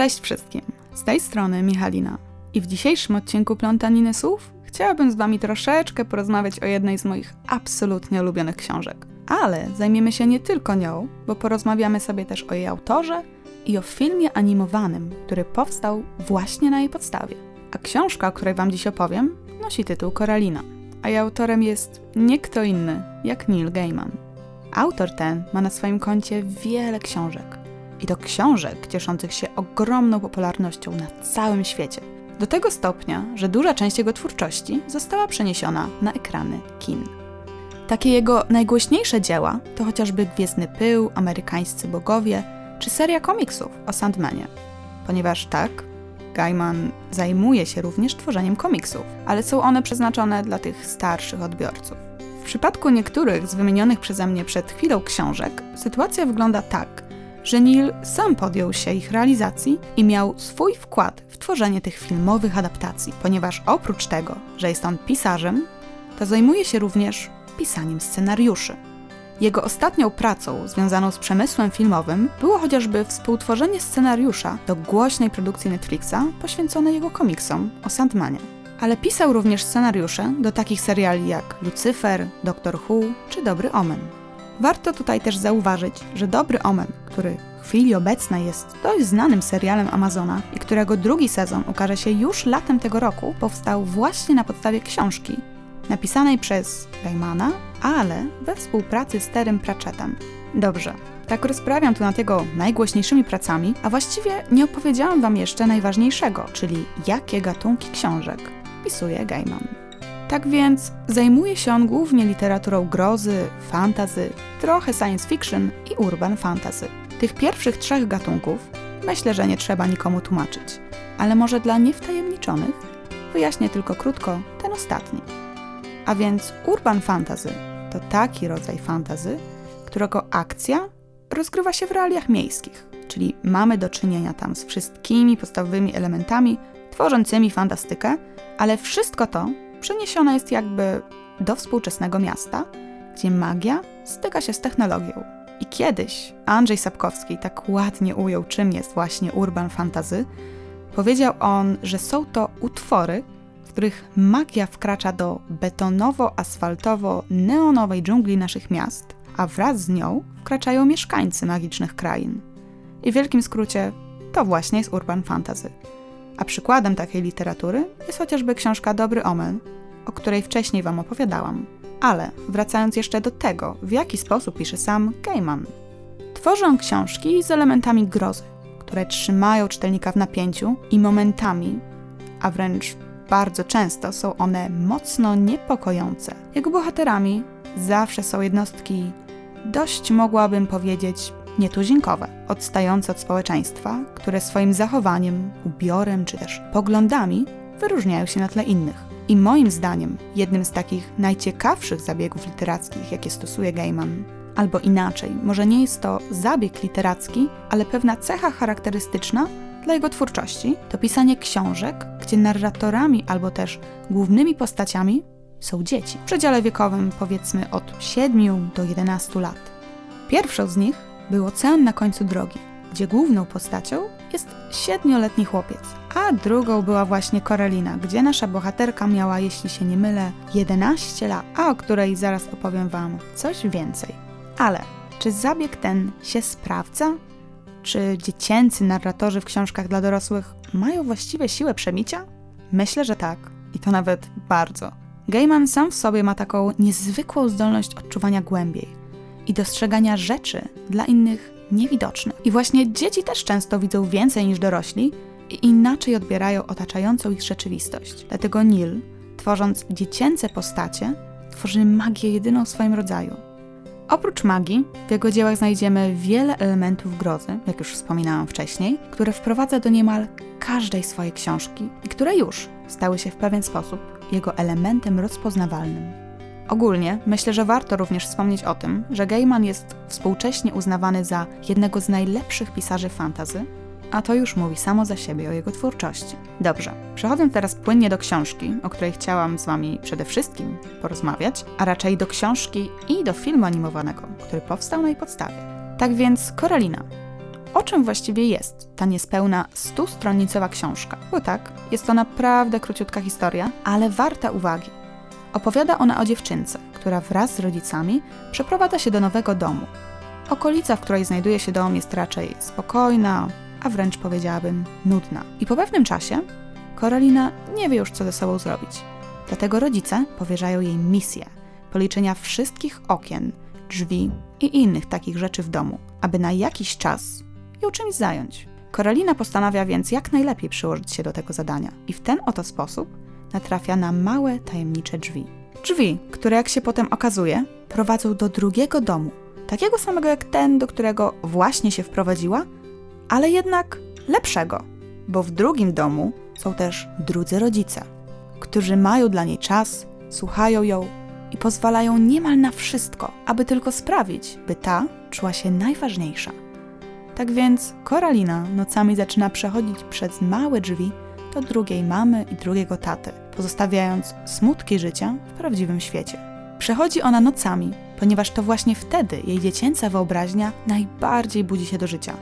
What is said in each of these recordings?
Cześć wszystkim, z tej strony Michalina. I w dzisiejszym odcinku Plątaniny Słów chciałabym z Wami troszeczkę porozmawiać o jednej z moich absolutnie ulubionych książek. Ale zajmiemy się nie tylko nią, bo porozmawiamy sobie też o jej autorze i o filmie animowanym, który powstał właśnie na jej podstawie. A książka, o której Wam dziś opowiem, nosi tytuł Koralina, a jej autorem jest nie kto inny jak Neil Gaiman. Autor ten ma na swoim koncie wiele książek. I to książek cieszących się ogromną popularnością na całym świecie. Do tego stopnia, że duża część jego twórczości została przeniesiona na ekrany kin. Takie jego najgłośniejsze dzieła to chociażby Gwiezdny Pył, Amerykańscy Bogowie czy seria komiksów o Sandmanie. Ponieważ tak, Gaiman zajmuje się również tworzeniem komiksów, ale są one przeznaczone dla tych starszych odbiorców. W przypadku niektórych z wymienionych przeze mnie przed chwilą książek, sytuacja wygląda tak, że Neil sam podjął się ich realizacji i miał swój wkład w tworzenie tych filmowych adaptacji, ponieważ oprócz tego, że jest on pisarzem, to zajmuje się również pisaniem scenariuszy. Jego ostatnią pracą związaną z przemysłem filmowym było chociażby współtworzenie scenariusza do głośnej produkcji Netflixa poświęconej jego komiksom o Sandmanie. Ale pisał również scenariusze do takich seriali jak Lucifer, Doctor Who czy Dobry Omen. Warto tutaj też zauważyć, że Dobry Omen, który w chwili obecnej jest dość znanym serialem Amazona i którego drugi sezon ukaże się już latem tego roku, powstał właśnie na podstawie książki napisanej przez Gaimana, ale we współpracy z Terem Pratchettem. Dobrze, tak rozprawiam tu nad jego najgłośniejszymi pracami, a właściwie nie opowiedziałam Wam jeszcze najważniejszego, czyli jakie gatunki książek pisuje Gaiman. Tak więc zajmuje się on głównie literaturą grozy, fantazy, trochę science fiction i urban fantasy. Tych pierwszych trzech gatunków myślę, że nie trzeba nikomu tłumaczyć, ale może dla niewtajemniczonych wyjaśnię tylko krótko ten ostatni. A więc urban fantasy to taki rodzaj fantazy, którego akcja rozgrywa się w realiach miejskich, czyli mamy do czynienia tam z wszystkimi podstawowymi elementami tworzącymi fantastykę, ale wszystko to przeniesione jest jakby do współczesnego miasta, gdzie magia styka się z technologią. I kiedyś Andrzej Sapkowski tak ładnie ujął, czym jest właśnie urban fantasy. Powiedział on, że są to utwory, w których magia wkracza do betonowo-asfaltowo-neonowej dżungli naszych miast, a wraz z nią wkraczają mieszkańcy magicznych krain. I w wielkim skrócie to właśnie jest urban fantasy. A przykładem takiej literatury jest chociażby książka Dobry Omen, o której wcześniej Wam opowiadałam. Ale wracając jeszcze do tego, w jaki sposób pisze sam Gaiman. Tworzy on książki z elementami grozy, które trzymają czytelnika w napięciu i momentami, a wręcz bardzo często są one mocno niepokojące. Jego bohaterami zawsze są jednostki dość, mogłabym powiedzieć, nietuzinkowe, odstające od społeczeństwa, które swoim zachowaniem, ubiorem czy też poglądami wyróżniają się na tle innych. I moim zdaniem jednym z takich najciekawszych zabiegów literackich, jakie stosuje Gaiman, albo inaczej, może nie jest to zabieg literacki, ale pewna cecha charakterystyczna dla jego twórczości, to pisanie książek, gdzie narratorami albo też głównymi postaciami są dzieci w przedziale wiekowym powiedzmy od 7 do 11 lat. Pierwszą z nich był Ocean na końcu drogi, gdzie główną postacią jest siedmioletni chłopiec, a drugą była właśnie Koralina, gdzie nasza bohaterka miała, jeśli się nie mylę, 11 lat, a o której zaraz opowiem Wam coś więcej. Ale czy zabieg ten się sprawdza? Czy dziecięcy narratorzy w książkach dla dorosłych mają właściwie siłę przemicia? Myślę, że tak. I to nawet bardzo. Gaiman sam w sobie ma taką niezwykłą zdolność odczuwania głębiej i dostrzegania rzeczy dla innych niewidocznych. I właśnie dzieci też często widzą więcej niż dorośli i inaczej odbierają otaczającą ich rzeczywistość. Dlatego Neil, tworząc dziecięce postacie, tworzy magię jedyną w swoim rodzaju. Oprócz magii, w jego dziełach znajdziemy wiele elementów grozy, jak już wspominałam wcześniej, które wprowadza do niemal każdej swojej książki i które już stały się w pewien sposób jego elementem rozpoznawalnym. Ogólnie myślę, że warto również wspomnieć o tym, że Gaiman jest współcześnie uznawany za jednego z najlepszych pisarzy fantazy, a to już mówi samo za siebie o jego twórczości. Dobrze, przechodzę teraz płynnie do książki, o której chciałam z Wami przede wszystkim porozmawiać, a raczej do książki i do filmu animowanego, który powstał na jej podstawie. Tak więc Koralina. o czym właściwie jest ta niespełna stustronicowa książka. Bo tak, jest to naprawdę króciutka historia, ale warta uwagi. Opowiada ona o dziewczynce, która wraz z rodzicami przeprowadza się do nowego domu. Okolica, w której znajduje się dom, jest raczej spokojna, a wręcz powiedziałabym nudna. I po pewnym czasie Koralina nie wie już, co ze sobą zrobić. Dlatego rodzice powierzają jej misję policzenia wszystkich okien, drzwi i innych takich rzeczy w domu, aby na jakiś czas ją czymś zająć. Koralina postanawia więc jak najlepiej przyłożyć się do tego zadania i w ten oto sposób natrafia na małe, tajemnicze drzwi. Drzwi, które jak się potem okazuje, prowadzą do drugiego domu, takiego samego jak ten, do którego właśnie się wprowadziła, ale jednak lepszego, bo w drugim domu są też drudzy rodzice, którzy mają dla niej czas, słuchają ją i pozwalają niemal na wszystko, aby tylko sprawić, by ta czuła się najważniejsza. Tak więc Koralina nocami zaczyna przechodzić przez małe drzwi do drugiej mamy i drugiego taty, pozostawiając smutki życia w prawdziwym świecie. Przechodzi ona nocami, ponieważ to właśnie wtedy jej dziecięca wyobraźnia najbardziej budzi się do życia.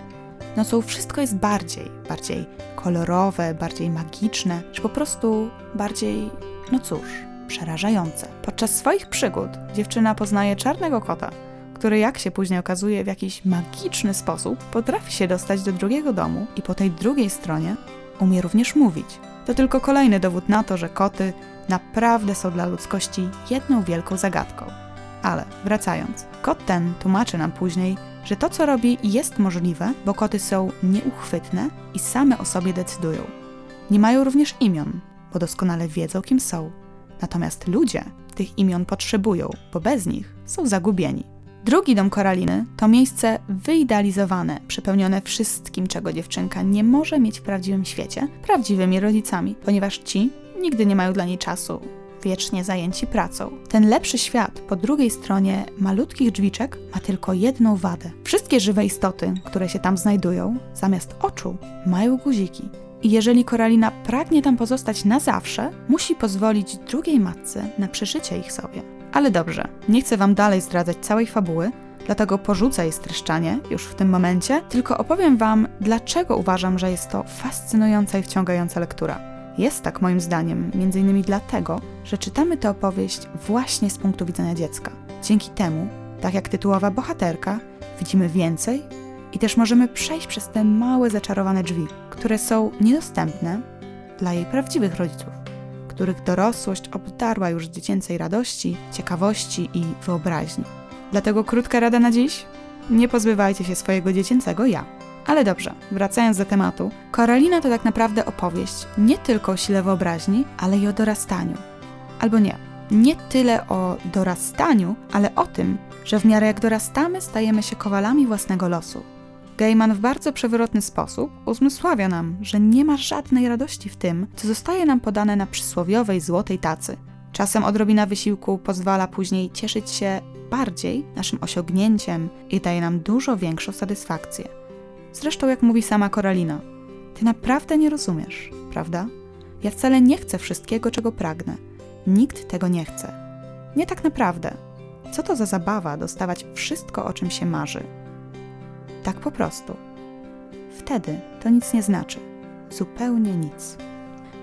Nocą wszystko jest bardziej, bardziej kolorowe, bardziej magiczne, czy po prostu bardziej, no cóż, przerażające. Podczas swoich przygód dziewczyna poznaje czarnego kota, który, jak się później okazuje, w jakiś magiczny sposób potrafi się dostać do drugiego domu i po tej drugiej stronie umie również mówić. To tylko kolejny dowód na to, że koty naprawdę są dla ludzkości jedną wielką zagadką. Ale wracając, kot ten tłumaczy nam później, że to co robi jest możliwe, bo koty są nieuchwytne i same o sobie decydują. Nie mają również imion, bo doskonale wiedzą, kim są. Natomiast ludzie tych imion potrzebują, bo bez nich są zagubieni. Drugi dom Koraliny to miejsce wyidealizowane, przepełnione wszystkim, czego dziewczynka nie może mieć w prawdziwym świecie, prawdziwymi rodzicami, ponieważ ci nigdy nie mają dla niej czasu, wiecznie zajęci pracą. Ten lepszy świat po drugiej stronie malutkich drzwiczek ma tylko jedną wadę. Wszystkie żywe istoty, które się tam znajdują, zamiast oczu mają guziki. I jeżeli Koralina pragnie tam pozostać na zawsze, musi pozwolić drugiej matce na przeszycie ich sobie. Ale dobrze, nie chcę Wam dalej zdradzać całej fabuły, dlatego porzucę jej streszczanie już w tym momencie, tylko opowiem Wam, dlaczego uważam, że jest to fascynująca i wciągająca lektura. Jest tak moim zdaniem, innymi dlatego, że czytamy tę opowieść właśnie z punktu widzenia dziecka. Dzięki temu, tak jak tytułowa bohaterka, widzimy więcej i też możemy przejść przez te małe zaczarowane drzwi, które są niedostępne dla jej prawdziwych rodziców których dorosłość obdarła już dziecięcej radości, ciekawości i wyobraźni. Dlatego krótka rada na dziś: nie pozbywajcie się swojego dziecięcego ja. Ale dobrze, wracając do tematu, Koralina to tak naprawdę opowieść nie tylko o sile wyobraźni, ale i o dorastaniu. Albo nie, nie tyle o dorastaniu, ale o tym, że w miarę jak dorastamy, stajemy się kowalami własnego losu. Gaiman w bardzo przewrotny sposób uzmysławia nam, że nie ma żadnej radości w tym, co zostaje nam podane na przysłowiowej złotej tacy. Czasem odrobina wysiłku pozwala później cieszyć się bardziej naszym osiągnięciem i daje nam dużo większą satysfakcję. Zresztą, jak mówi sama Koralina, ty naprawdę nie rozumiesz, prawda? Ja wcale nie chcę wszystkiego, czego pragnę. Nikt tego nie chce. Nie tak naprawdę. Co to za zabawa dostawać wszystko, o czym się marzy? Tak po prostu. Wtedy to nic nie znaczy. Zupełnie nic.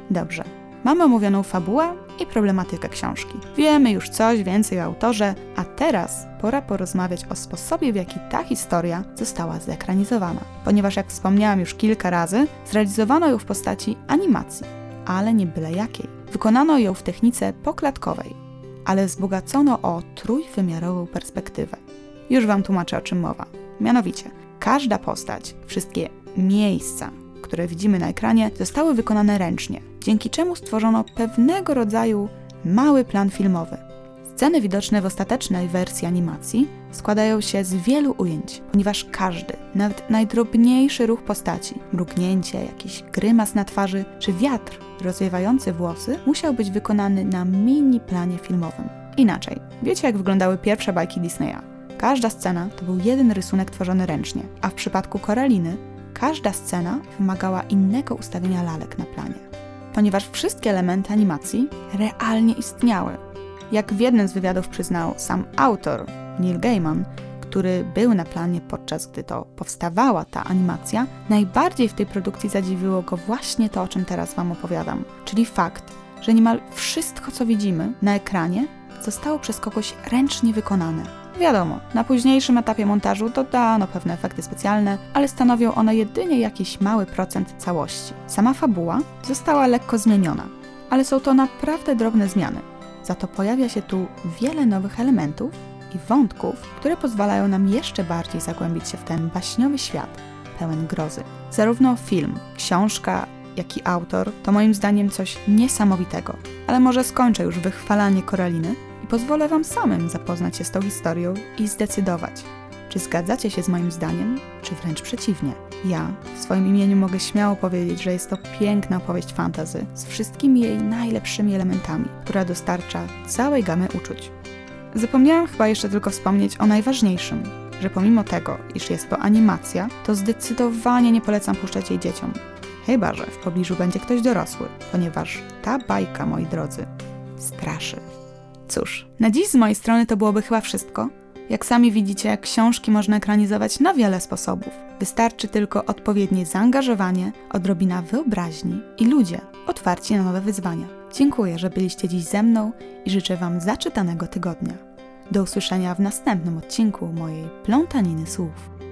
Dobrze. Mamy omówioną fabułę i problematykę książki. Wiemy już coś więcej o autorze, a teraz pora porozmawiać o sposobie, w jaki ta historia została zekranizowana. Ponieważ, jak wspomniałam już kilka razy, zrealizowano ją w postaci animacji, ale nie byle jakiej. Wykonano ją w technice poklatkowej, ale wzbogacono o trójwymiarową perspektywę. Już Wam tłumaczę, o czym mowa. Mianowicie, Każda postać, wszystkie miejsca, które widzimy na ekranie, zostały wykonane ręcznie, dzięki czemu stworzono pewnego rodzaju mały plan filmowy. Sceny widoczne w ostatecznej wersji animacji składają się z wielu ujęć, ponieważ każdy, nawet najdrobniejszy ruch postaci, mrugnięcie, jakiś grymas na twarzy czy wiatr rozwiewający włosy musiał być wykonany na mini planie filmowym. Inaczej, wiecie jak wyglądały pierwsze bajki Disneya? Każda scena to był jeden rysunek tworzony ręcznie, a w przypadku Koraliny każda scena wymagała innego ustawienia lalek na planie. Ponieważ wszystkie elementy animacji realnie istniały. Jak w jednym z wywiadów przyznał sam autor, Neil Gaiman, który był na planie podczas gdy to powstawała ta animacja, najbardziej w tej produkcji zadziwiło go właśnie to, o czym teraz Wam opowiadam, czyli fakt, że niemal wszystko, co widzimy na ekranie, zostało przez kogoś ręcznie wykonane. Wiadomo, na późniejszym etapie montażu dodano pewne efekty specjalne, ale stanowią one jedynie jakiś mały procent całości. Sama fabuła została lekko zmieniona, ale są to naprawdę drobne zmiany. Za to pojawia się tu wiele nowych elementów i wątków, które pozwalają nam jeszcze bardziej zagłębić się w ten baśniowy świat, pełen grozy. Zarówno film, książka, jak i autor to moim zdaniem coś niesamowitego. Ale może skończę już wychwalanie Koraliny i pozwolę Wam samym zapoznać się z tą historią i zdecydować, czy zgadzacie się z moim zdaniem, czy wręcz przeciwnie. Ja w swoim imieniu mogę śmiało powiedzieć, że jest to piękna opowieść fantazy z wszystkimi jej najlepszymi elementami, która dostarcza całej gamy uczuć. Zapomniałam chyba jeszcze tylko wspomnieć o najważniejszym, że pomimo tego, iż jest to animacja, to zdecydowanie nie polecam puszczać jej dzieciom. Chyba, że w pobliżu będzie ktoś dorosły, ponieważ ta bajka, moi drodzy, straszy. Cóż, na dziś z mojej strony to byłoby chyba wszystko. Jak sami widzicie, książki można ekranizować na wiele sposobów. Wystarczy tylko odpowiednie zaangażowanie, odrobina wyobraźni i ludzie otwarci na nowe wyzwania. Dziękuję, że byliście dziś ze mną i życzę Wam zaczytanego tygodnia. Do usłyszenia w następnym odcinku mojej plątaniny słów.